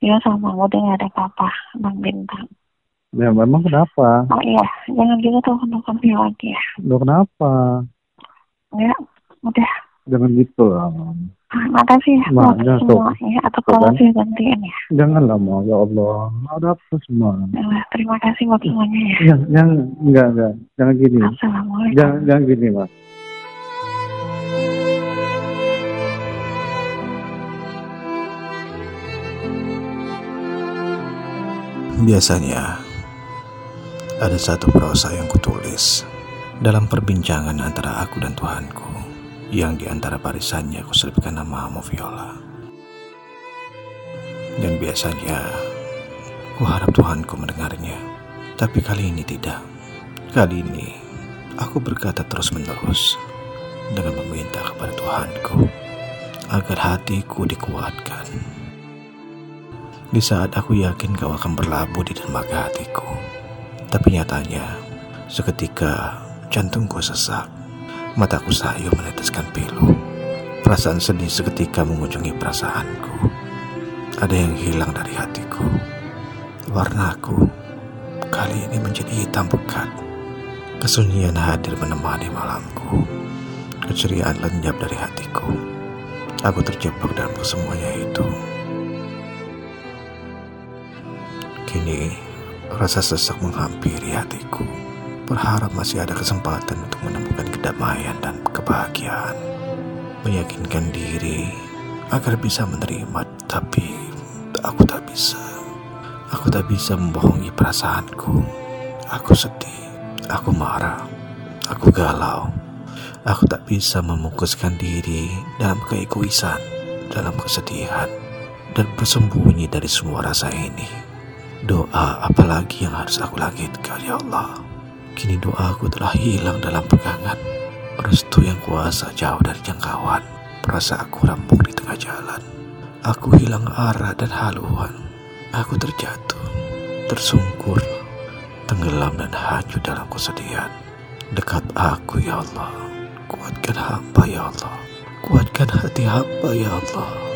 Iya sama udah nggak ada apa-apa bang bintang. Ya memang kenapa? Oh iya jangan gitu telepon-telepon dia lagi ya. Lo kenapa? Ya udah. Jangan gitu lah. Ah, Makasih ya Ma, buat jangan semuanya atau Tuh kalau saya gantiin ya. Janganlah mau ya Allah. Ada apa semua? Ya, terima kasih buat semuanya ya. Jangan, jangan, enggak, enggak. Jangan gini. Assalamualaikum. Jangan, jangan gini, Mas. Biasanya ada satu prosa yang kutulis dalam perbincangan antara aku dan Tuhanku yang di antara barisannya aku selipkan namamu Viola. Dan biasanya ku harap Tuhanku mendengarnya. Tapi kali ini tidak. Kali ini aku berkata terus menerus dengan meminta kepada Tuhanku agar hatiku dikuatkan. Di saat aku yakin kau akan berlabuh di dermaga hatiku. Tapi nyatanya, seketika jantungku sesak, mataku sayu meneteskan pilu. Perasaan sedih seketika mengunjungi perasaanku. Ada yang hilang dari hatiku. Warnaku kali ini menjadi hitam pekat. Kesunyian hadir menemani malamku. Keceriaan lenyap dari hatiku. Aku terjebak dalam kesemuanya itu. Kini rasa sesak menghampiri hatiku. Berharap masih ada kesempatan untuk menemukan kedamaian dan kebahagiaan. Meyakinkan diri agar bisa menerima, tapi aku tak bisa. Aku tak bisa membohongi perasaanku. Aku sedih, aku marah, aku galau. Aku tak bisa memukuskan diri dalam keegoisan, dalam kesedihan, dan bersembunyi dari semua rasa ini. Doa apalagi yang harus aku langitkan ya Allah? Kini doaku telah hilang dalam pegangan. Restu yang kuasa jauh dari jangkauan. Perasa aku rambung di tengah jalan. Aku hilang arah dan haluan. Aku terjatuh Tersungkur Tenggelam dan hanyut dalam kesedihan. Dekat aku ya Allah. Kuatkan hamba ya Allah. Kuatkan hati hamba ya Allah